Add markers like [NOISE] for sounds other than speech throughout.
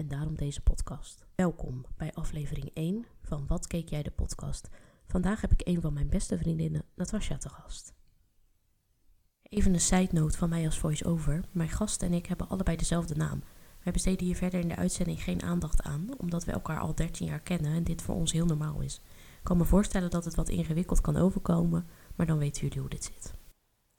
en daarom deze podcast. Welkom bij aflevering 1 van Wat keek jij de podcast. Vandaag heb ik een van mijn beste vriendinnen, Natasja, te gast. Even een side note van mij als voice-over. Mijn gast en ik hebben allebei dezelfde naam. Wij besteden hier verder in de uitzending geen aandacht aan, omdat we elkaar al 13 jaar kennen en dit voor ons heel normaal is. Ik kan me voorstellen dat het wat ingewikkeld kan overkomen, maar dan weten jullie hoe dit zit.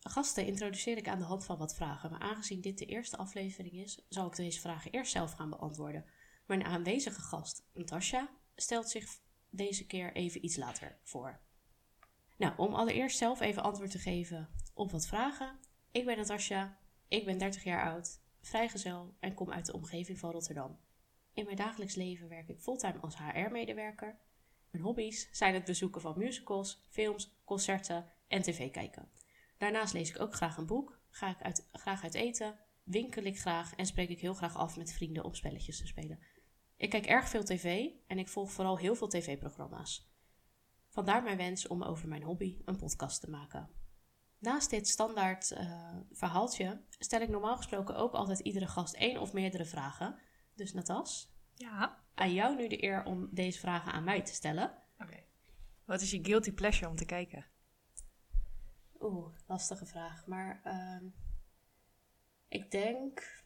Gasten introduceer ik aan de hand van wat vragen, maar aangezien dit de eerste aflevering is, zal ik deze vragen eerst zelf gaan beantwoorden. Mijn aanwezige gast, Natasja, stelt zich deze keer even iets later voor. Nou, om allereerst zelf even antwoord te geven op wat vragen. Ik ben Natasja, ik ben 30 jaar oud, vrijgezel en kom uit de omgeving van Rotterdam. In mijn dagelijks leven werk ik fulltime als HR-medewerker. Mijn hobby's zijn het bezoeken van musicals, films, concerten en tv kijken. Daarnaast lees ik ook graag een boek, ga ik uit, graag uit eten, winkel ik graag en spreek ik heel graag af met vrienden om spelletjes te spelen. Ik kijk erg veel tv en ik volg vooral heel veel tv-programma's. Vandaar mijn wens om over mijn hobby een podcast te maken. Naast dit standaard uh, verhaaltje stel ik normaal gesproken ook altijd iedere gast één of meerdere vragen. Dus Natas, Ja. aan jou nu de eer om deze vragen aan mij te stellen. Oké. Wat is je guilty pleasure om te kijken? Oeh, lastige vraag. Maar ehm, ik denk.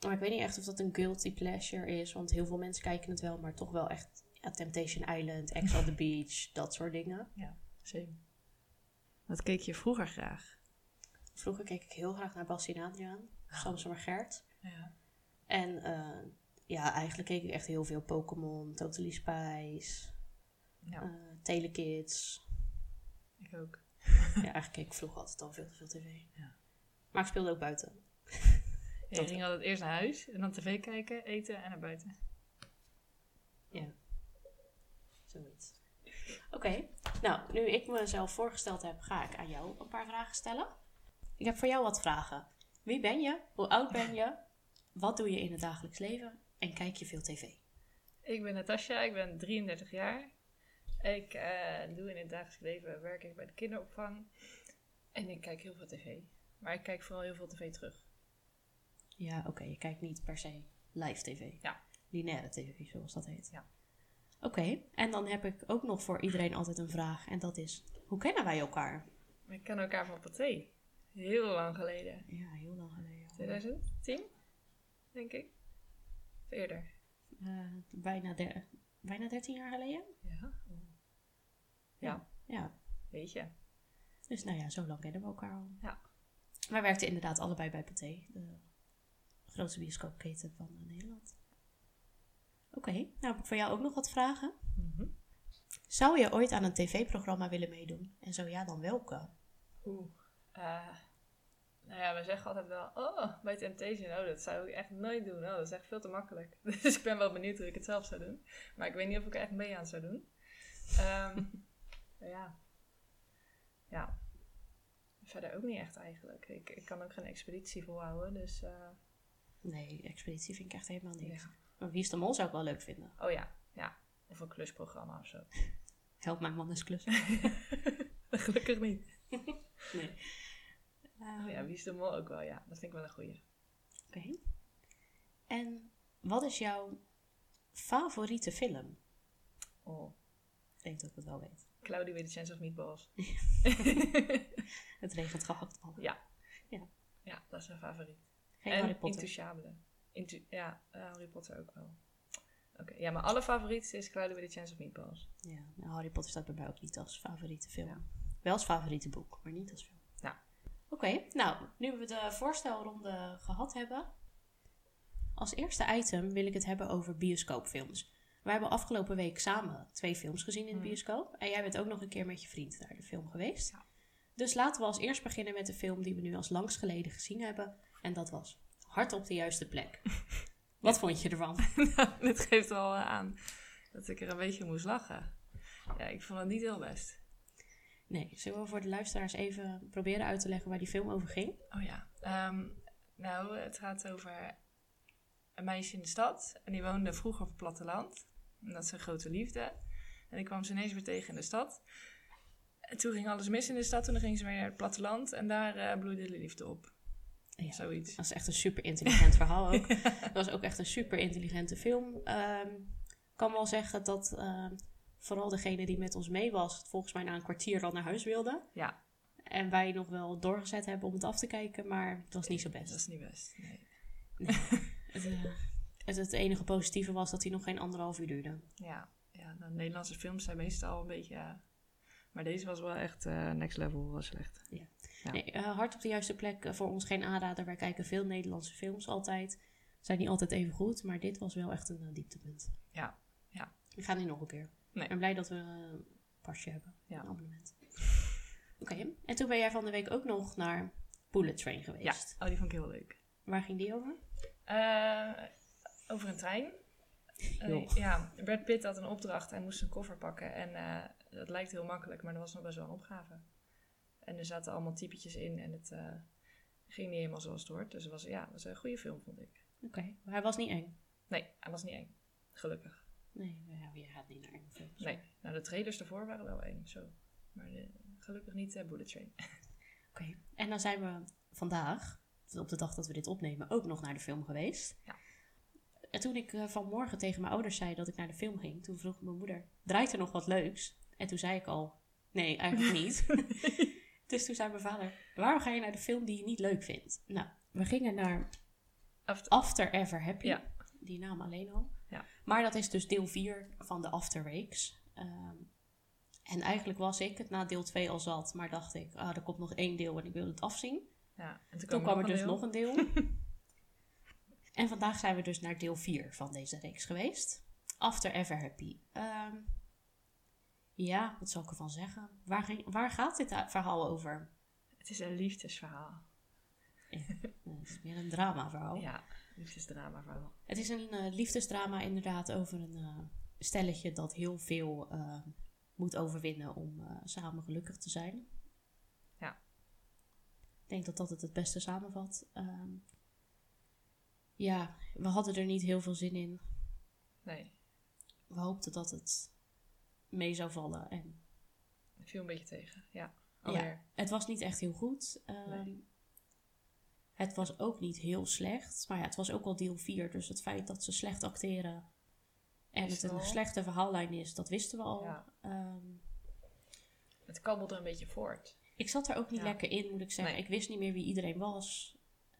Maar ik weet niet echt of dat een guilty pleasure is. Want heel veel mensen kijken het wel, maar toch wel echt. Ja, Temptation Island, Ex on the [LAUGHS] Beach, dat soort dingen. Ja, same. Wat keek je vroeger graag? Vroeger keek ik heel graag naar Bassie en Adriaan. Samson en Gert. Ja. En eh, ja, eigenlijk keek ik echt heel veel Pokémon, Totally Spice, Ja, eh, Telekids. ik ook. Ja, eigenlijk keek ik vroeger altijd al veel te veel tv. Ja. Maar ik speelde ook buiten. Ja, je ging altijd eerst naar huis en dan tv kijken, eten en naar buiten. Ja. Zoiets. Oké, nou, nu ik mezelf voorgesteld heb, ga ik aan jou een paar vragen stellen. Ik heb voor jou wat vragen. Wie ben je? Hoe oud ben je? Wat doe je in het dagelijks leven? En kijk je veel tv? Ik ben Natasja, ik ben 33 jaar. Ik eh, doe in het dagelijks leven, werk ik bij de kinderopvang. En ik kijk heel veel tv. Maar ik kijk vooral heel veel tv terug. Ja, oké, je kijkt niet per se live tv. Ja. Lineaire tv, zoals dat heet. Ja. Oké, en dan heb ik ook nog voor iedereen altijd een vraag. En dat is, hoe kennen wij elkaar? We kennen elkaar van Pathé. Heel lang geleden. Ja, heel lang geleden. al. 2010, denk ik. Of eerder. Eh, bijna, der- bijna 13 jaar geleden? Ja. Ja, Ja. weet je. Dus nou ja, zo lang kennen we elkaar al. Ja. Wij werkten inderdaad allebei bij Pathé, de grootste bioscoopketen van Nederland. Oké, nou heb ik voor jou ook nog wat vragen. Mhm. Zou je ooit aan een tv-programma willen meedoen? En zo ja, dan welke? Oeh. Eh, nou ja, we zeggen altijd wel, oh, bij Temptation, oh, dat zou ik echt nooit doen. Oh, dat is echt veel te makkelijk. [LAUGHS] Dus ik ben wel benieuwd hoe ik het zelf zou doen. Maar ik weet niet of ik er echt mee aan zou doen. Maar ja. Ja. Verder ook niet echt eigenlijk. Ik, ik kan ook geen expeditie volhouden, dus... eh, Nee, expeditie vind ik echt helemaal niks. ja. Maar Wie is de Mol zou ik wel leuk vinden. Oh ja, ja. Of een klusprogramma of zo. [LAUGHS] Help mijn man eens klussen. [LAUGHS] Gelukkig niet. [LAUGHS] nee. Oh ja, Wie is de Mol ook wel, ja. Dat vind ik wel een goeie. Oké. En wat is jouw favoriete film? Oh. Ik denk dat ik het wel weet. Cloudy with a Chance of Meatballs. Het regent gehakt al. Ja. Ja. Ja, dat is mijn favoriet. Geen en Harry Potter. Intouchable. Intu ja, eh, Harry Potter ook wel. Oké, ja, maar alle favoriet is Cloudy with a Chance of Meatballs. Ja, nou, Harry Potter staat bij mij ook niet als favoriete film. Ja. Wel als favoriete boek, maar niet als film. Ja. Oké, nou, nu we de voorstelronde gehad hebben. Als eerste item wil ik het hebben over bioscoopfilms. We hebben afgelopen week samen twee films gezien in de Hmm. bioscoop. En jij bent ook nog een keer met je vriend naar de film geweest. Ja. Dus laten we als eerst beginnen met de film die we nu als langst geleden gezien hebben. En dat was Hart op de juiste plek. [LAUGHS] Wat vond je ervan? [LAUGHS] Nou, dit geeft wel aan dat ik er een beetje moest lachen. Ja, ik vond het niet heel best. Nee, zullen we voor de luisteraars even proberen uit te leggen waar die film over ging? Oh ja. Ehm, nou, het gaat over een meisje in de stad. En die woonde vroeger op het platteland. En dat is een grote liefde. En ik kwam ze ineens weer tegen in de stad. En toen ging alles mis in de stad. Toen ging ze weer naar het platteland. En daar eh, bloeide de liefde op. Ja, Zoiets. Dat is echt een super intelligent [LAUGHS] verhaal ook. Dat was ook echt een super intelligente film. Ehm, Ik kan wel zeggen dat ehm, vooral degene die met ons mee was, volgens mij na een kwartier al naar huis wilde. Ja, En wij nog wel doorgezet hebben om het af te kijken, maar het was niet zo best. dat is niet best. Nee. Het, het enige positieve was dat hij nog geen anderhalf uur duurde. Ja, ja nou, Nederlandse films zijn meestal een beetje... ja. maar deze was wel echt eh, next level, was slecht. Ja. Nee, eh, hard op de juiste plek eh, voor ons geen aanrader. Wij kijken veel Nederlandse films altijd. Zijn niet altijd even goed, maar dit was wel echt een dieptepunt. Ja, ja. We gaan nu nog een keer. Nee. Ik ben blij dat we een pasje hebben. Ja. Een abonnement. Oké, en toen ben jij van de week ook nog naar Bullet Train Ja, geweest. oh, die vond ik heel leuk. Waar ging die over? Eh, over een trein. Joh. ja, Brad Pitt had een opdracht. Hij moest een koffer pakken. En eh, dat lijkt heel makkelijk, maar dat was nog best wel een opgave. En er zaten allemaal typetjes in en het eh, ging niet helemaal zoals het hoort. Dus het was, ja, het was een goede film, vond ik. Oké, maar hij was niet eng. Nee, hij was niet eng. Gelukkig. Nee, ja, je gaat niet naar enge films. Nee, nou de trailers ervoor waren wel eng, zo. Maar gelukkig niet Bullet Train. [LAUGHS] Oké, en dan zijn we vandaag, op de dag dat we dit opnemen, ook nog naar de film geweest. Ja. En toen ik eh, vanmorgen tegen mijn ouders zei dat ik naar de film ging, toen vroeg mijn moeder, draait er nog wat leuks? En toen zei ik al, nee, eigenlijk [LAUGHS] niet. [LAUGHS] dus toen zei mijn vader, waarom ga je naar de film die je niet leuk vindt? Nou, we gingen naar After- After Ever Happy. Ja. Die naam alleen al. Ja. Maar dat is dus deel 4 van de Afterweeks. Ehm en eigenlijk was ik het na deel 2 al zat, maar dacht ik, ah, er komt nog één deel en ik wil het afzien. Ja, en Toen kwam er dus deel. nog een deel. [LAUGHS] en vandaag zijn we dus naar deel 4 van deze reeks geweest. After Ever Happy. Ehm, ja, wat zal ik ervan zeggen? Waar, ging, waar gaat dit verhaal over? Het is een liefdesverhaal. Ja, het is meer een drama verhaal. Ja, liefdesdrama verhaal. Het is een eh, liefdesdrama inderdaad over een eh, stelletje dat heel veel eh, moet overwinnen om samen gelukkig te zijn. Ja. Ik denk dat dat het het beste samenvat. Ehm, ja, we hadden er niet heel veel zin in. Nee, We hoopten dat het mee zou vallen. En het viel een beetje tegen. Ja, Ja. het was niet echt heel goed. Ehm, Nee. Het was ook niet heel slecht. Maar ja, het was ook al deel 4. Dus het feit dat ze slecht acteren en het een al. slechte verhaallijn is, dat wisten we al. Ja. Ehm, Het kabbelde een beetje voort. ik zat er ook niet Ja. lekker in, moet ik zeggen. Nee. Ik wist niet meer wie iedereen was.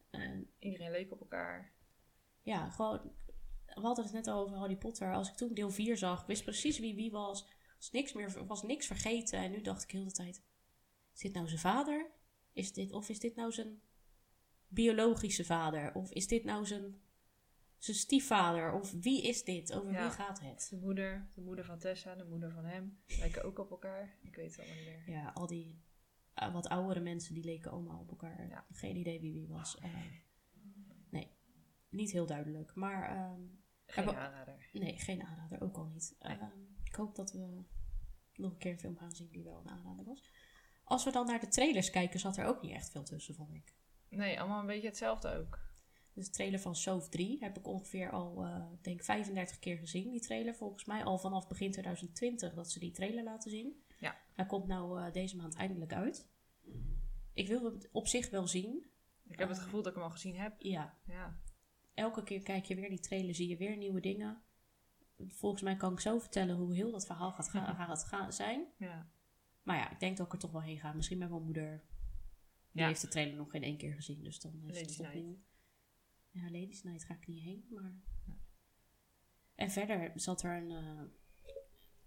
En Iedereen leek op elkaar. Ja, gewoon. We hadden het net over Harry Potter. Als ik toen deel 4 zag, ik wist precies wie wie was. Was niks, meer, was niks vergeten. En nu dacht ik heel de tijd: is dit nou zijn vader? Is dit, of is dit nou zijn biologische vader? Of is dit nou zijn, zijn stiefvader? Of wie is dit? Over Ja. wie gaat het? De moeder, de moeder van Tessa, de moeder van hem, lijken ook op elkaar. Ik weet het allemaal niet meer. Ja, al die eh, wat oudere mensen die leken allemaal op elkaar. Ja. Geen idee wie wie was. Eh, nee, niet heel duidelijk. Maar ehm, Geen aanrader. nee, geen aanrader, ook al niet. Nee. Ehm, ik hoop dat we nog een keer een film gaan zien die wel een aanrader was. Als we dan naar de trailers kijken, zat er ook niet echt veel tussen, vond ik. Nee, allemaal een beetje hetzelfde ook. Dus de trailer van Sove 3 heb ik ongeveer al, eh denk 35 keer gezien, die trailer. Volgens mij al vanaf begin 2020 dat ze die trailer laten zien. Ja. Hij komt nou eh, deze maand eindelijk uit. Ik wil het op zich wel zien. Ik heb het Eh. gevoel dat ik hem al gezien heb. Ja, Ja. Elke keer kijk je weer die trailer, zie je weer nieuwe dingen. Volgens mij kan ik zo vertellen hoe heel dat verhaal gaat, ga- gaat gaan zijn. Ja. Maar ja, ik denk dat ik er toch wel heen ga. Misschien met mijn moeder. Die Ja. heeft de trailer nog geen één keer gezien, dus dan is Ladies het Night. opnieuw. Ja, Ladies Night ga ik niet heen, maar... En verder zat er een, eh,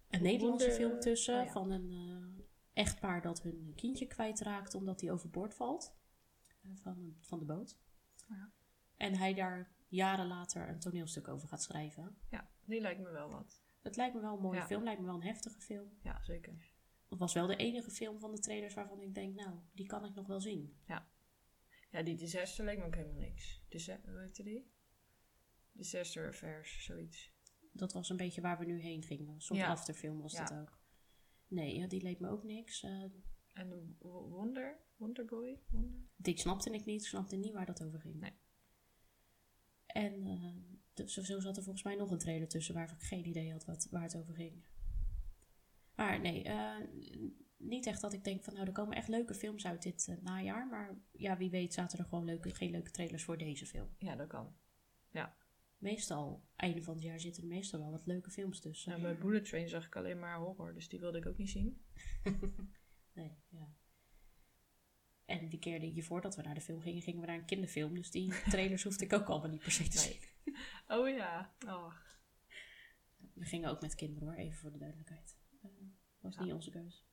een Nederlandse film tussen oh van een eh, echtpaar dat hun kindje kwijtraakt omdat hij overboord valt van, van de boot. Ja. En hij daar jaren later een toneelstuk over gaat schrijven. ja, die lijkt me wel wat. Het lijkt me wel een mooie Ja. film, lijkt me wel een heftige film. Ja, zeker. Het was wel de enige film van de trailers waarvan ik denk, nou, die kan ik nog wel zien. Ja, die disaster leek me ook helemaal niks. Hoe heette die? Disaster Affairs, zoiets. Dat was een beetje waar we nu heen gingen. Een soort Ja. afterfilm was Ja. dat ook. Nee, ja, die leek me ook niks. Eh, En Wo- Wonder? Wonderboy? Wonder? die snapte ik niet. Ik snapte niet waar dat over ging. Nee. En eh, dus zo zat er volgens mij nog een trailer tussen waarvan ik geen idee had wat, waar het over ging. Maar nee, eh, niet echt dat ik denk van nou, er komen echt leuke films uit dit eh, najaar. Maar ja, wie weet zaten er gewoon leuke, geen leuke trailers voor deze film. Ja, dat kan. Meestal, einde van het jaar zitten er meestal wel wat leuke films tussen. Nou, bij Bullet Train zag ik alleen maar horror, dus die wilde ik ook niet zien. [LAUGHS] Nee, ja. En die keer die voordat we naar de film gingen, gingen we naar een kinderfilm. Dus die [LAUGHS] trailers hoefde ik ook allemaal niet per se te zien. [LAUGHS] Oh ja. Oh. We gingen ook met kinderen hoor, even voor de duidelijkheid. Eh, was Ja. niet onze keus.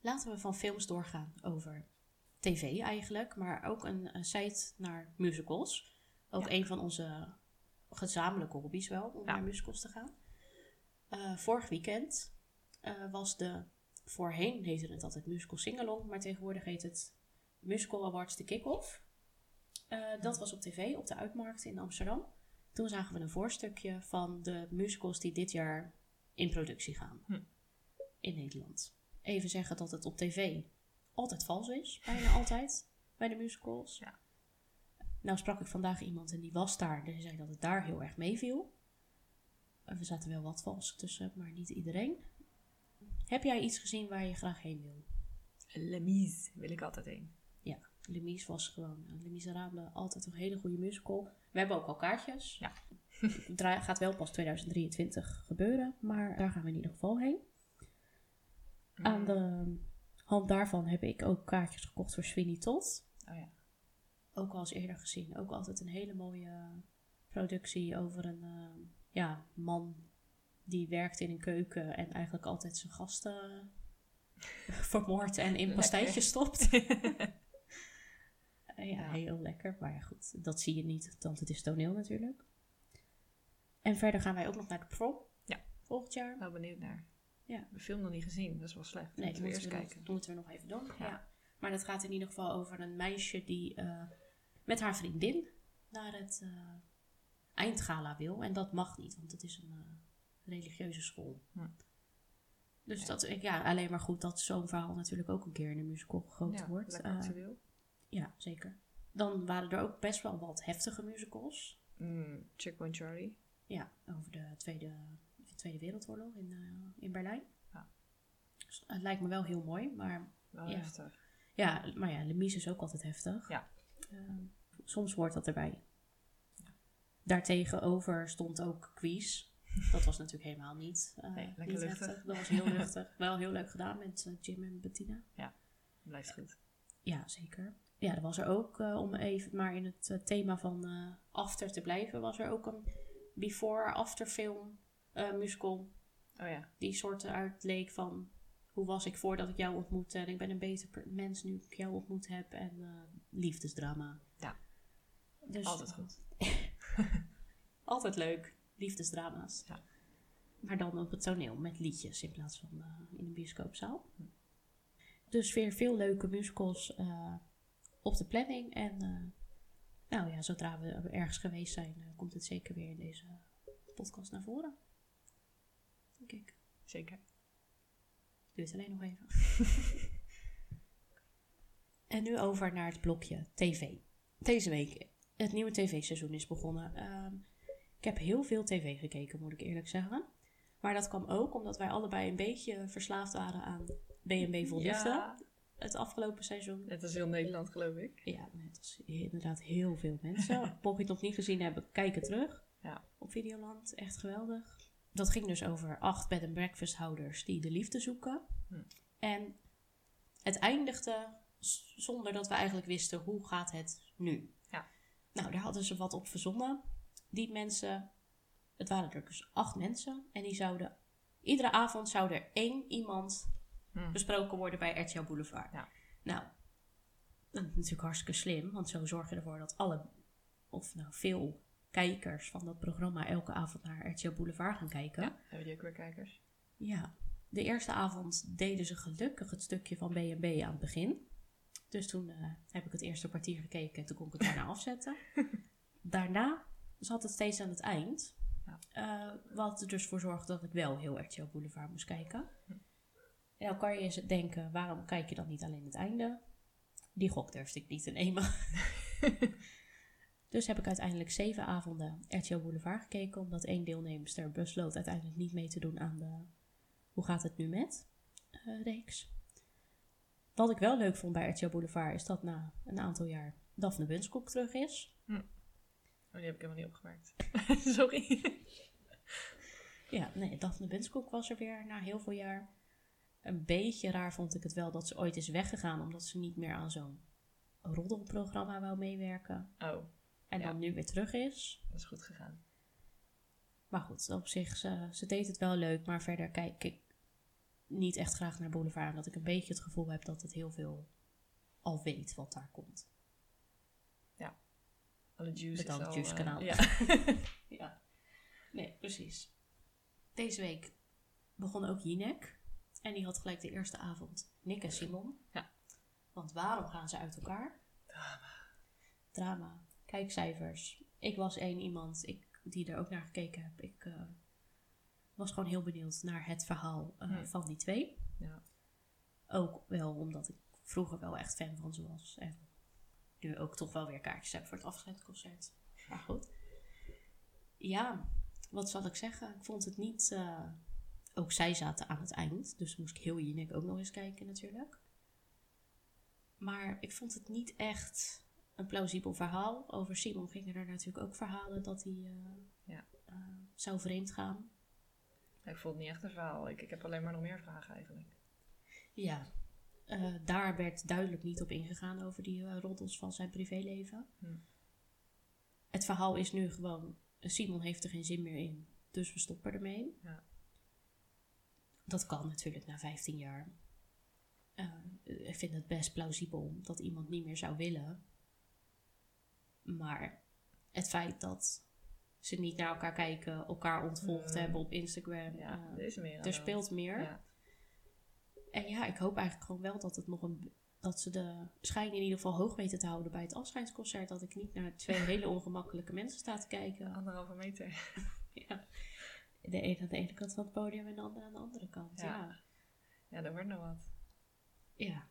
Laten we van films doorgaan over tv eigenlijk, maar ook een, een site naar musicals. Ook Ja. een van onze gezamenlijke hobby's wel, om Ja. naar musicals te gaan. Eh, vorig weekend eh, was de, voorheen heette het altijd Musical Singalong, maar tegenwoordig heet het Musical Awards de Kick-Off. Eh, dat was op tv, op de Uitmarkt in Amsterdam. Toen zagen we een voorstukje van de musicals die dit jaar in productie gaan Hm. in Nederland. Even zeggen dat het op tv altijd vals is, bijna [LAUGHS] altijd, bij de musicals. Ja. Nou sprak ik vandaag iemand en die was daar, die zei dat het daar heel erg meeviel. En We zaten wel wat vals tussen, maar niet iedereen. Heb jij iets gezien waar je graag heen wil? Lemise wil ik altijd heen. Ja, Les Mis was gewoon, Les Miserables, altijd een hele goede musical. We hebben ook al kaartjes. Ja. [LAUGHS] Dra- gaat wel pas 2023 gebeuren, maar daar gaan we in ieder geval heen. Aan Mm. de hand daarvan heb ik ook kaartjes gekocht voor Sweeney Todd. Oh ja. Ook al eens eerder gezien. Ook altijd een hele mooie productie over een eh, ja, man die werkt in een keuken en eigenlijk altijd zijn gasten [LAUGHS] vermoordt en in pastijtjes stopt. [LAUGHS] Eh, ja, heel lekker. Maar ja, goed, dat zie je niet, want het is toneel natuurlijk. En verder gaan wij ook nog naar de prom. Ja. Volgend jaar. Wel benieuwd naar. Ja. De film nog niet gezien, dat is wel slecht. Nee, moeten we eerst kijken. Nog, moeten we nog even doen. Ja. Ja. Maar dat gaat in ieder geval over een meisje die eh, met haar vriendin naar het eh, eindgala wil. En dat mag niet, want het is een religieuze school. Hm. Dus Ja. dat, ja, alleen maar goed dat zo'n verhaal natuurlijk ook een keer in een musical gegoten Ja, wordt. lekker Eh, actueel. Ja, zeker. Dan waren er ook best wel wat heftige musicals. Mm, Checkpoint Charlie. Ja, over de Tweede, de tweede Wereldoorlog in, eh, in Berlijn. Ja. Dus het lijkt me wel heel mooi, maar Wel Ja. heftig. Ja, maar ja, Lemise is ook altijd heftig. Ja. Ehm, soms hoort dat erbij. Daartegenover stond ook Quiz. [LAUGHS] Dat was natuurlijk helemaal niet, eh, Nee, lekker niet luchtig. heftig. Dat was heel [LAUGHS] luchtig. Wel heel leuk gedaan met eh, Jim en Bettina. Blijft goed. Ja, zeker. Ja, er was er ook, eh, om even maar in het eh, thema van eh, After te blijven, was er ook een before-after film musical. Oh ja. Die soort uit leek van, hoe was ik voordat ik jou ontmoette en ik ben een beter mens nu ik jou ontmoet heb en liefdesdrama. Ja. Dus, Altijd goed. [LAUGHS] Altijd leuk, liefdesdrama's. Ja. Maar dan op het toneel met liedjes in plaats van in een bioscoopzaal. Dus weer veel leuke musicals op de planning. En eh, nou ja, zodra we ergens geweest zijn, eh, komt het zeker weer in deze podcast naar voren. Denk ik. Zeker. Duurt alleen nog even. [LAUGHS] en nu over naar het blokje tv. Deze week, het nieuwe tv-seizoen is begonnen. Ehm, ik heb heel veel tv gekeken, moet ik eerlijk zeggen. Maar dat kwam ook omdat wij allebei een beetje verslaafd waren aan B&B Vol Liefde. Ja. Het afgelopen seizoen. Net als heel Nederland, geloof ik. Ja, het was inderdaad heel veel mensen. [LAUGHS] Mocht je het nog niet gezien hebben, kijk het terug. Ja. Op Videoland, echt geweldig. Dat ging dus over acht bed and breakfast houders die de liefde zoeken. Hm. En het eindigde zonder dat we eigenlijk wisten hoe gaat het nu. Ja. Nou, daar hadden ze wat op verzonnen. Die mensen, het waren er dus acht mensen. En die zouden, iedere avond zou er één iemand Hm. besproken worden bij RTL Boulevard. Ja. Nou, dat is natuurlijk hartstikke slim, want zo zorg je ervoor dat alle, of nou veel kijkers van dat programma elke avond naar RTL Boulevard gaan kijken. Ja. Hebben die ook weer kijkers? Ja, de eerste avond deden ze gelukkig het stukje van B&B aan het begin. Dus toen eh, heb ik het eerste kwartier gekeken en toen kon ik het daarna [LAUGHS] afzetten. Daarna zat het steeds aan het eind. Ja. Eh, wat er dus voor zorgde dat ik wel heel RTL Boulevard moest kijken. Hm. En dan kan je eens denken, waarom kijk je dan niet alleen het einde? Die gok durfde ik niet te nemen. [LAUGHS] dus heb ik uiteindelijk zeven avonden RTL Boulevard gekeken, omdat één deelnemster besloot uiteindelijk niet mee te doen aan de Hoe gaat het nu met eh, reeks. Wat ik wel leuk vond bij RTL Boulevard is dat na een aantal jaar Daphne Bunskoek terug is. Oh, die heb ik helemaal niet opgemerkt. [LAUGHS] Sorry. Ja, nee, Daphne Bunskoek was er weer na heel veel jaar. Een beetje raar vond ik het wel dat ze ooit is weggegaan, omdat ze niet meer aan zo'n roddelprogramma wou meewerken. Oh, En Ja. dan nu weer terug is. dat is goed gegaan. Maar goed, op zich, ze, ze deed het wel leuk. Maar verder kijk ik niet echt graag naar Boulevard. Omdat ik een beetje het gevoel heb dat het heel veel al weet wat daar komt. Alle juice Met is alle al, juice eh, kanaal. ja. [LAUGHS] Ja, nee, precies. Deze week begon ook Jinek. En die had gelijk de eerste avond Nick en Simon. Ja. Want waarom gaan ze uit elkaar? Drama. Drama. Kijkcijfers. Ik was één iemand ik, die er ook naar gekeken heb. Ik eh, was gewoon heel benieuwd naar het verhaal eh, van die twee. Ja. Ook wel omdat ik vroeger wel echt fan van ze was. En nu ook toch wel weer kaartjes heb voor het afscheidsconcert. Maar goed. Ja, wat zal ik zeggen? Ik vond het niet... eh, ook zij zaten aan het eind. Dus moest ik heel Jinek ook nog eens kijken natuurlijk. Maar ik vond het niet echt een plausibel verhaal. Over Simon gingen er natuurlijk ook verhalen dat hij eh, Ja. eh, zou vreemd gaan. Ik vond het niet echt een verhaal. Ik, ik heb alleen maar nog meer vragen eigenlijk. Ja, eh, daar werd duidelijk niet op ingegaan over die roddels van zijn privéleven. Hm. Het verhaal is nu gewoon, Simon heeft er geen zin meer in, dus we stoppen ermee. Ja. Dat kan natuurlijk na 15 jaar. Eh, ik vind het best plausibel dat iemand niet meer zou willen. Maar het feit dat ze niet naar elkaar kijken, elkaar ontvolgd Hmm. hebben op Instagram, Ja, eh, er is meer er speelt meer. Ja. En ja, ik hoop eigenlijk gewoon wel dat het nog een. Dat ze de schijn in ieder geval hoog weten te houden bij het afscheidsconcert. Dat ik niet naar twee hele ongemakkelijke mensen sta te kijken. Anderhalve meter. [LAUGHS] Ja. De ene aan de ene kant van het podium en de andere aan de andere kant. Ja, Ja. ja. Ja, daar wordt nog wat.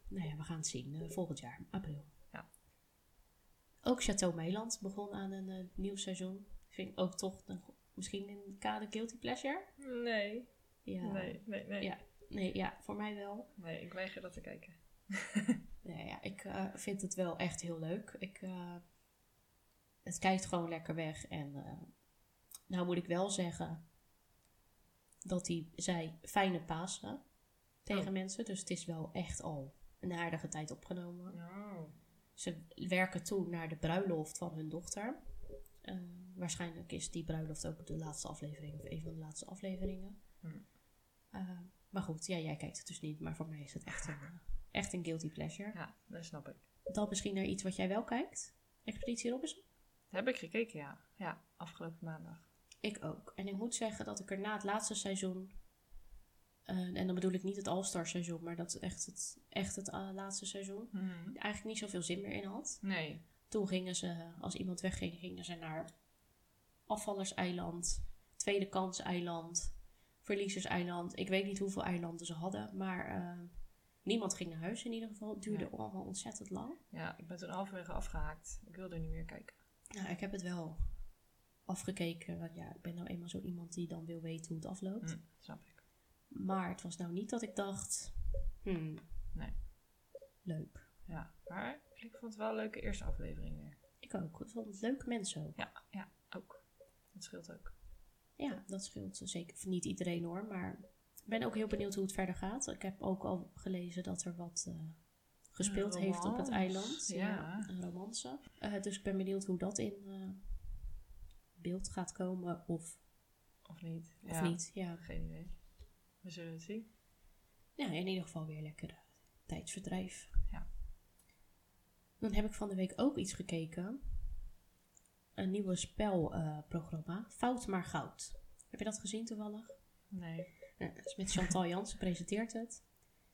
nou ja, we gaan het zien. eh, volgend jaar, april. Ja. Ook Chateau Meiland begon aan een eh, nieuw seizoen. Vind ik ook toch misschien een kade guilty pleasure. Nee. Ja. Nee, nee, nee. Ja. Nee, ja, voor mij wel. Nee, ik weiger dat te kijken. [LAUGHS] Nee, ja, ik eh, vind het wel echt heel leuk. Ik, het kijkt gewoon lekker weg. En nou moet ik wel zeggen dat hij zei fijne Pasen tegen Oh. mensen. Dus het is wel echt al een aardige tijd opgenomen. Oh. Ze werken toe naar de bruiloft van hun dochter. Eh, waarschijnlijk is die bruiloft ook de laatste aflevering of een van de laatste afleveringen. Hmm. Eh, maar goed, ja, jij kijkt het dus niet, maar voor mij is het echt een, eh, echt een guilty pleasure. Ja, dat snap ik. Dan misschien naar iets wat jij wel kijkt. Expeditie Robinson? Heb ik gekeken, ja. Ja, afgelopen maandag. Ik ook. En ik moet zeggen dat ik er na het laatste seizoen... eh, en dan bedoel ik niet het All-Star seizoen, maar dat echt het, echt het eh, laatste seizoen... eigenlijk niet zoveel zin meer in had. Nee. Toen gingen ze, als iemand wegging, gingen ze naar Afvallerseiland, Tweede Kanseiland, Verliezerseiland. Ik weet niet hoeveel eilanden ze hadden, maar eh, niemand ging naar huis in ieder geval. Het duurde Ja. allemaal ontzettend lang. Ja, ik ben toen halverwege afgehaakt. Ik wilde niet meer kijken. Nou, ik heb het wel afgekeken. Want ja, ik ben nou eenmaal zo iemand die dan wil weten hoe het afloopt. Hm, snap ik. Maar het was nou niet dat ik dacht, hmm, Nee. leuk. Ja, maar ik vond het wel een leuke eerste aflevering weer. Ik ook. Ik vond het leuke mensen ook. Ja, ja, ook. Dat scheelt ook. Ja, dat scheelt zeker. Niet iedereen hoor, maar ik ben ook heel benieuwd hoe het verder gaat. Ik heb ook al gelezen dat er wat eh, gespeeld heeft op het eiland. ja. een romance. Eh, dus ik ben benieuwd hoe dat in eh, beeld gaat komen of, Of niet? of ja, niet. Ja. Geen idee. We zullen het zien. ja, in ieder geval weer lekker eh, tijdsverdrijf. Ja. Dan heb ik van de week ook iets gekeken. Een nieuwe spelprogramma. Fout maar goud. Heb je dat gezien toevallig? Nee. Is met Chantal Jansen presenteert het.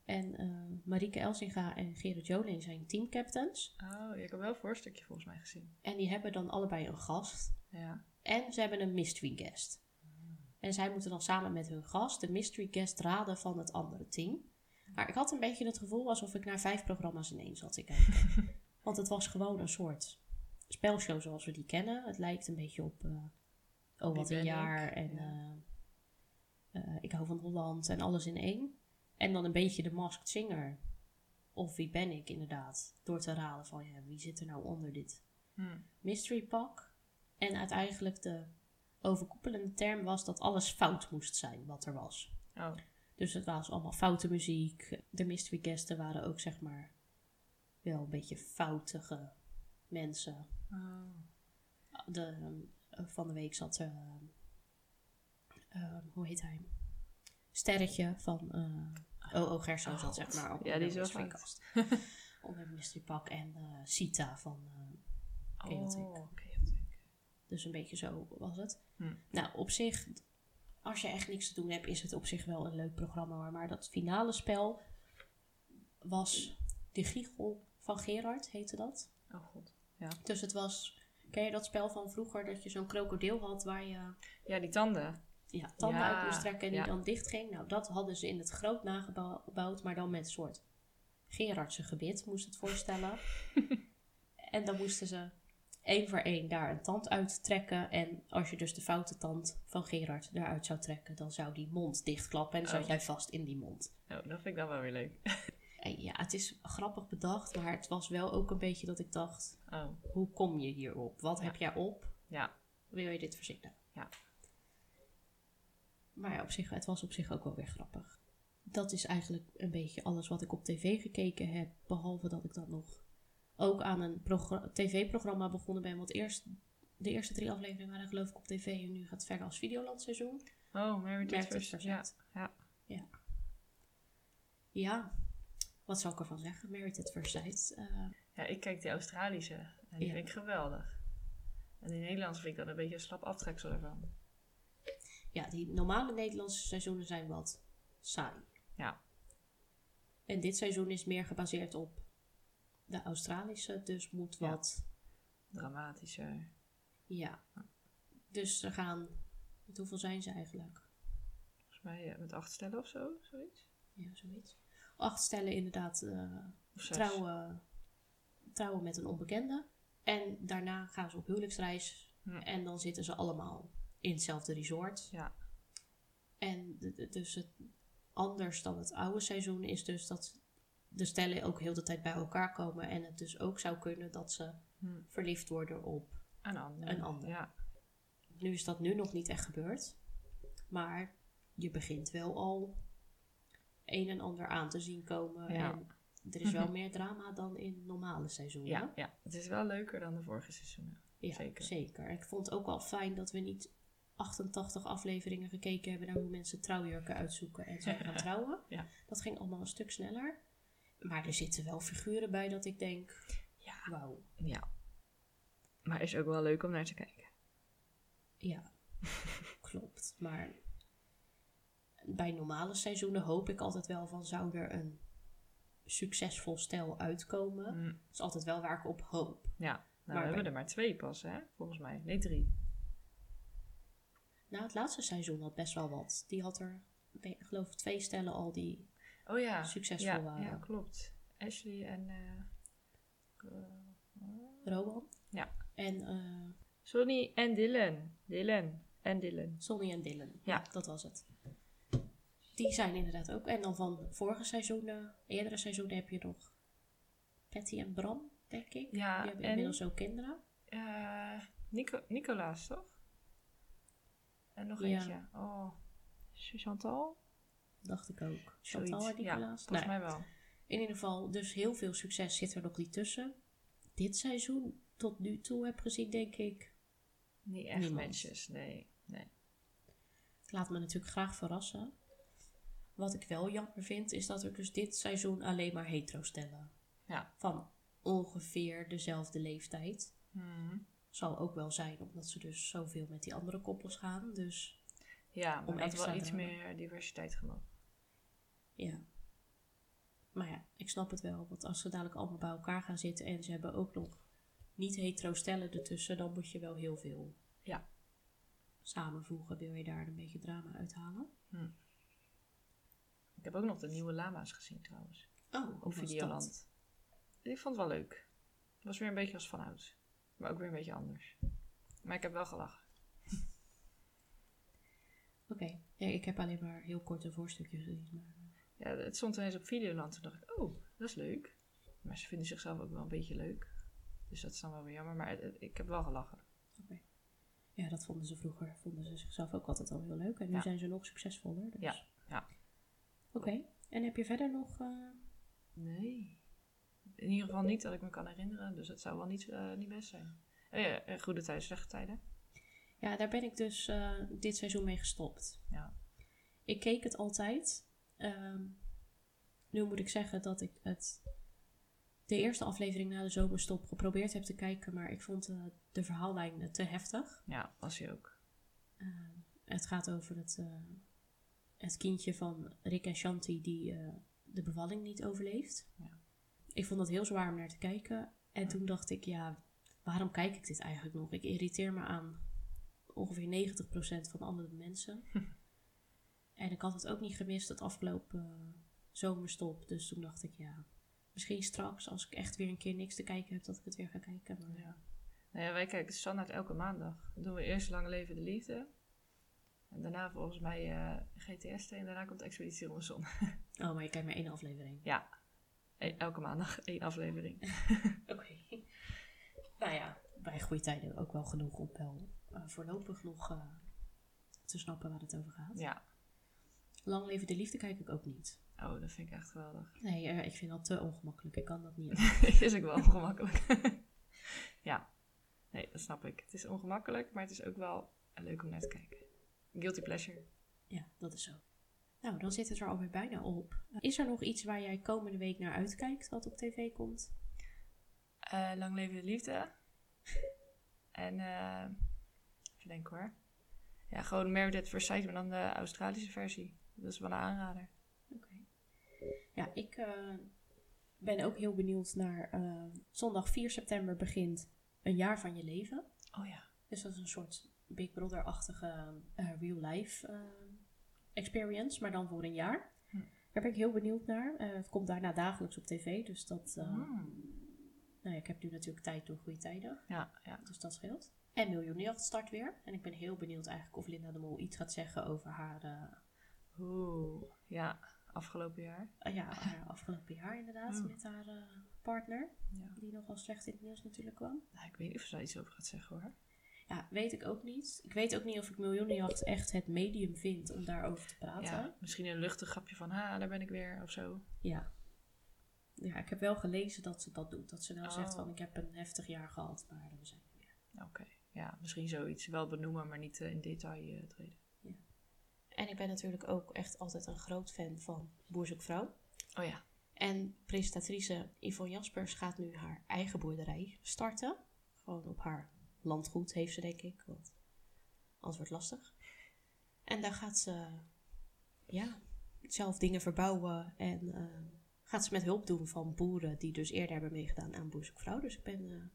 En eh Marieke Elsinga en Gerard Joling zijn teamcaptains. Oh, ik heb wel een voorstukje volgens mij gezien. En die hebben dan allebei een gast. Ja. En ze hebben een mystery guest. En zij moeten dan samen met hun gast de mystery guest raden van het andere team. Maar ik had een beetje het gevoel alsof ik naar vijf programma's in één zat te kijken. [LAUGHS] Want het was gewoon een soort spelshow zoals we die kennen. Het lijkt een beetje op eh, Oh wat een jaar ik? en eh, eh, Ik hou van Holland en alles in één. En dan een beetje de Masked Singer. Of Wie ben ik inderdaad. Door te raden van ja, wie zit er nou onder dit Hm. mystery pak. En uiteindelijk de overkoepelende term was dat alles fout moest zijn wat er was. Oh, Dus het was allemaal foute muziek. De mystery guesten waren ook zeg maar wel een beetje foutige mensen. oh. De, eh, van de week zat er, eh, eh, hoe heet hij? Sterretje van eh O.O. Gerso zat zeg maar ook Ja, die is wel cast. [LAUGHS] onder de mystery pak en eh Sita van Chaotic. Oh, chaotic. Dus een beetje zo was het. Hm. Nou, op zich, als je echt niks te doen hebt, is het op zich wel een leuk programma. hoor. Maar dat finale spel was De Giegel van Gerard, heette dat. Oh god. Dus het was, ken je dat spel van vroeger, dat je zo'n krokodil had waar je Ja, die tanden. ja, tanden Ja, uit moest trekken en die ja. dan dicht ging? Nou, dat hadden ze in het groot nagebouwd, maar dan met een soort Gerardse gebit, moest het voorstellen. [LAUGHS] en dan moesten ze één voor één daar een tand uit trekken. En als je dus de foute tand van Gerard eruit zou trekken, dan zou die mond dichtklappen en dan zat Oh. jij vast in die mond. Oh, dat vind ik dan wel weer leuk. [LAUGHS] Ja, het is grappig bedacht, maar het was wel ook een beetje dat ik dacht, Oh, hoe kom je hierop? Wat Ja. heb jij op? ja. Wil je dit verzinnen? Ja. Maar ja, op zich, het was op zich ook wel weer grappig. Dat is eigenlijk een beetje alles wat ik op tv gekeken heb. Behalve dat ik dan nog ook aan een progr- tv-programma begonnen ben. Want eerst, de eerste drie afleveringen waren geloof ik op tv. En nu gaat het verder als Videoland seizoen. Oh, Married at Married at First Ja, Sight. ja. Ja, wat zal ik ervan zeggen? Married at First Sight. ja, ik kijk die Australische. En die Ja. vind ik geweldig. En die Nederlandse vind ik dan een beetje een slap aftreksel ervan. ja, die normale Nederlandse seizoenen zijn wat saai. Ja. En dit seizoen is meer gebaseerd op de Australische. Dus moet Ja. wat Dramatischer. Ja. Dus er gaan. met Hoeveel zijn ze eigenlijk? Volgens mij eh, met acht stellen of zo, zoiets. Ja, zoiets. Acht stellen inderdaad eh, trouwen, trouwen met een onbekende. En daarna gaan ze op huwelijksreis. Hm. En dan zitten ze allemaal in hetzelfde resort. Ja. En dus het, anders dan het oude seizoen is dus dat de stellen ook heel de tijd bij elkaar komen. En het dus ook zou kunnen dat ze Hm. verliefd worden op Een ander. Een ander. Ja. Nu is dat nu nog niet echt gebeurd. Maar je begint wel al een en ander aan te zien komen. Ja. En er is wel [LAUGHS] meer drama dan in normale seizoenen. Ja, ja, het is wel leuker dan de vorige seizoenen. Ja, zeker. zeker. Ik vond het ook wel fijn dat we niet 88 afleveringen gekeken hebben naar hoe mensen trouwjurken uitzoeken en zijn [LAUGHS] gaan trouwen. Ja. Dat ging allemaal een stuk sneller. Maar er zitten wel figuren bij dat ik denk, Ja. wauw, Ja. Maar is ook wel leuk om naar te kijken. Ja, [LAUGHS] klopt. Maar bij normale seizoenen hoop ik altijd wel van zou er een succesvol stel uitkomen. Hm. Dat is altijd wel waar ik op hoop. Ja. Nou, Maar we hebben bij- er maar twee pas, hè? Volgens mij. Nee, drie. Nou, het laatste seizoen had best wel wat. Die had er, ik geloof ik, twee stellen al die Oh ja. succesvol ja, waren. Ja, klopt. Ashley en... eh, eh, Rowan. Ja. En eh Sonny en Dylan. Dylan en Dylan. Sonny en Dylan. Ja. dat was het. Die zijn inderdaad ook. En dan van vorige seizoenen, eerdere seizoenen heb je nog Patty en Bram, denk ik. Ja, Die hebben en inmiddels ook kinderen. eh, Nico Nicolaas, toch? En nog Ja. eentje. Oh, Chantal? Dacht ik ook. Zoiets. Chantal en Ja, Nicolaas. volgens Nou, mij wel. In ieder geval, dus heel veel succes zit er nog niet tussen. Dit seizoen tot nu toe heb gezien, denk ik. Niet echt Niemand. matches, nee. nee. Ik laat me natuurlijk graag verrassen. Wat ik wel jammer vind, is dat er dus dit seizoen alleen maar hetero stellen. Ja. Van ongeveer dezelfde leeftijd. Mhm. Zal ook wel zijn, omdat ze dus zoveel met die andere koppels gaan. Dus Ja, Om dat wel iets meer diversiteit gemogen. ja. Maar ja, ik snap het wel. Want als ze dadelijk allemaal bij elkaar gaan zitten en ze hebben ook nog niet hetero stellen ertussen, dan moet je wel heel veel Ja. samenvoegen? Wil je daar een beetje drama uithalen? Ik heb ook nog de nieuwe lama's gezien trouwens. Oh, Op Videoland. Ik vond het wel leuk. Het was weer een beetje als vanouds. Maar ook weer een beetje anders. Maar ik heb wel gelachen. Oké, ja, ik heb alleen maar heel kort een voorstukje gezien. Maar... Ja, het stond ineens op Videoland. Toen dacht ik, oh, dat is leuk. Maar ze vinden zichzelf ook wel een beetje leuk. Dus dat is dan wel weer jammer. Maar het- het- ik heb wel gelachen. Oké. Ja, dat vonden ze vroeger. Vonden ze zichzelf ook altijd al heel leuk. En nu Ja. zijn ze nog succesvoller. Dus. Ja, ja. Oké. En heb je verder nog... eh, Nee. In ieder geval niet dat ik me kan herinneren. Dus het zou wel niet, eh, niet best zijn. Eh, goede tijden, slechte tijden. Ja, daar ben ik dus eh, dit seizoen mee gestopt. Ja. Ik keek het altijd. Ehm, nu moet ik zeggen dat ik het de eerste aflevering na de zomerstop geprobeerd heb te kijken, maar ik vond eh, de verhaallijn te heftig. Ja, was hij ook. Ehm, het gaat over het, eh, het kindje van Rick en Shanti die de bevalling niet overleeft. Ja. Ik vond dat heel zwaar om naar te kijken. En toen dacht ik, ja, waarom kijk ik dit eigenlijk nog? Ik irriteer me aan ongeveer 90% van andere mensen. [LAUGHS] en ik had het ook niet gemist het afgelopen eh, zomerstop. Dus toen dacht ik, ja, misschien straks als ik echt weer een keer niks te kijken heb, dat ik het weer ga kijken. Maar Ja. Nou ja, wij kijken standaard elke maandag. Dan doen we eerst Lang Leven de Liefde. En daarna volgens mij eh, GTS en daarna komt Expeditie Robinson. [LAUGHS] Oh, maar je kijkt maar één aflevering. ja, E- elke maandag één aflevering. [LAUGHS] Oké. Nou ja, bij goede tijden ook wel genoeg om wel voorlopig nog eh, te snappen waar het over gaat. Ja, Lang leven de liefde kijk ik ook niet. oh, dat vind ik echt geweldig. [LAUGHS] Nee, eh, ik vind dat te ongemakkelijk. Ik kan dat niet. [LAUGHS] is ook wel ongemakkelijk. [LAUGHS] ja, nee, dat snap ik. Het is ongemakkelijk, maar het is ook wel leuk om naar te kijken. Guilty pleasure. ja, dat is zo. Nou, dan zit het er alweer bijna op. Is er nog iets waar jij komende week naar uitkijkt wat op tv komt? Eh, Lang Leven de Liefde. En, eh even denken hoor. Ja, gewoon Married at First Sight, maar dan de Australische versie. Dat is wel een aanrader. Oké. Ja, ik eh, ben ook heel benieuwd naar eh, zondag 4 september begint een jaar van je leven. Oh ja. Dus dat is een soort Big Brother-achtige eh, real-life experience, maar dan voor een jaar. Hm. Daar ben ik heel benieuwd naar. Het komt daarna dagelijks op tv, dus dat... eh, Mm. Nou ja, ik heb nu natuurlijk tijd door goede tijden, Ja, ja. dus dat scheelt. En Miljonair start weer. En ik ben heel benieuwd eigenlijk of Linda de Mol iets gaat zeggen over haar, eh, Oeh, ja. Afgelopen jaar. ah ja, haar [LAUGHS] afgelopen jaar inderdaad Oh. met haar eh, partner. Ja. Die nogal slecht in het nieuws natuurlijk kwam. Nou, ik weet niet of ze daar iets over gaat zeggen hoor. Ja, weet ik ook niet. Ik weet ook niet of ik Miljoenenjacht echt het medium vind om daarover te praten. Ja, misschien een luchtig grapje van, ha, daar ben ik weer of zo. Ja. Ja, ik heb wel gelezen dat ze dat doet. Dat ze wel zegt Oh. van ik heb een heftig jaar gehad, maar we zijn er weer. Oké, ja, misschien zoiets. Wel benoemen, maar niet eh, in detail eh, treden. En ik ben natuurlijk ook echt altijd een groot fan van Boerzoekvrouw. Oh ja. En presentatrice Yvonne Jaspers gaat nu haar eigen boerderij starten. Gewoon op haar landgoed heeft ze denk ik, want anders wordt het lastig. En daar gaat ze ja, zelf dingen verbouwen en eh, gaat ze met hulp doen van boeren die dus eerder hebben meegedaan aan Boerzoekvrouw. Dus ik ben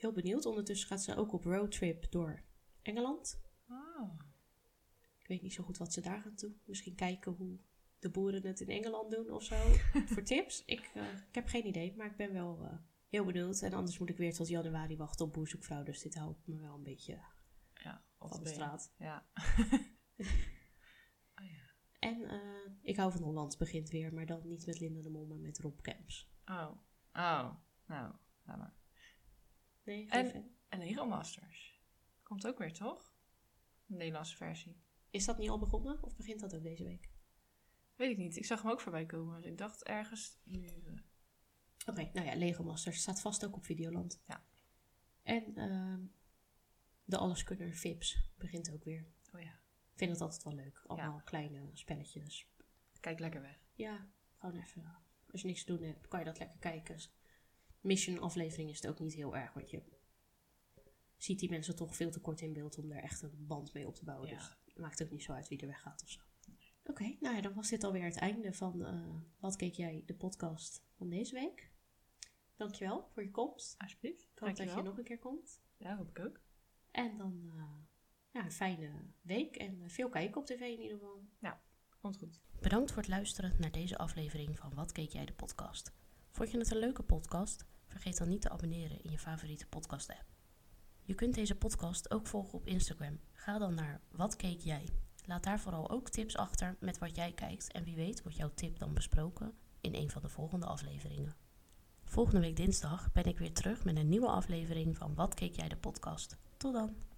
heel benieuwd. Ondertussen gaat ze ook op roadtrip door Engeland. Oh. Ik weet niet zo goed wat ze daar gaan doen. Misschien kijken hoe de boeren het in Engeland doen of zo. [LAUGHS] voor tips. Ik, eh, ik heb geen idee, maar ik ben wel eh, heel benieuwd. En anders moet ik weer tot januari wachten op boerzoekvrouw. Dus dit houdt me wel een beetje Ja, van de straat. Ja. oh [LAUGHS] ja. En eh, ik hou van Holland begint weer, maar dan niet met Linda de Mol, maar met Rob Camps. Oh. Oh. Nou, laat maar. Nee, En-. En Hero Masters. Komt ook weer, toch? Een Nederlandse versie. Is dat niet al begonnen of begint dat ook deze week? Weet ik niet. Ik zag hem ook voorbij komen. Dus ik dacht ergens nu... eh, Oké, nou ja, Lego Masters staat vast ook op Videoland. Ja. En ehm, de Alleskunner Vips begint ook weer. oh ja. Ik vind het altijd wel leuk. Allemaal kleine spelletjes. Kijk lekker weg. Ja, gewoon even. Als je niks te doen hebt, kan je dat lekker kijken. Mission aflevering is het ook niet heel erg, want je ziet die mensen toch veel te kort in beeld om daar echt een band mee op te bouwen. Ja. Dus het maakt ook niet zo uit wie er weggaat of zo. Oké, nou ja, dan was dit alweer het einde van eh, Wat keek jij, de podcast van deze week. Dankjewel voor je komst. Alsjeblieft. Ik hoop dat je nog een keer komt. Ja, hoop ik ook. En dan eh, ja, een fijne week en veel kijken op tv in ieder geval. Komt goed. Bedankt voor het luisteren naar deze aflevering van Wat Keek Jij de podcast. Vond je het een leuke podcast? Vergeet dan niet te abonneren in je favoriete podcast app. Je kunt deze podcast ook volgen op Instagram. Ga dan naar Wat Keek Jij. Laat daar vooral ook tips achter met wat jij kijkt en wie weet wordt jouw tip dan besproken in een van de volgende afleveringen. Volgende week dinsdag ben ik weer terug met een nieuwe aflevering van Wat Keek Jij de podcast. Tot dan!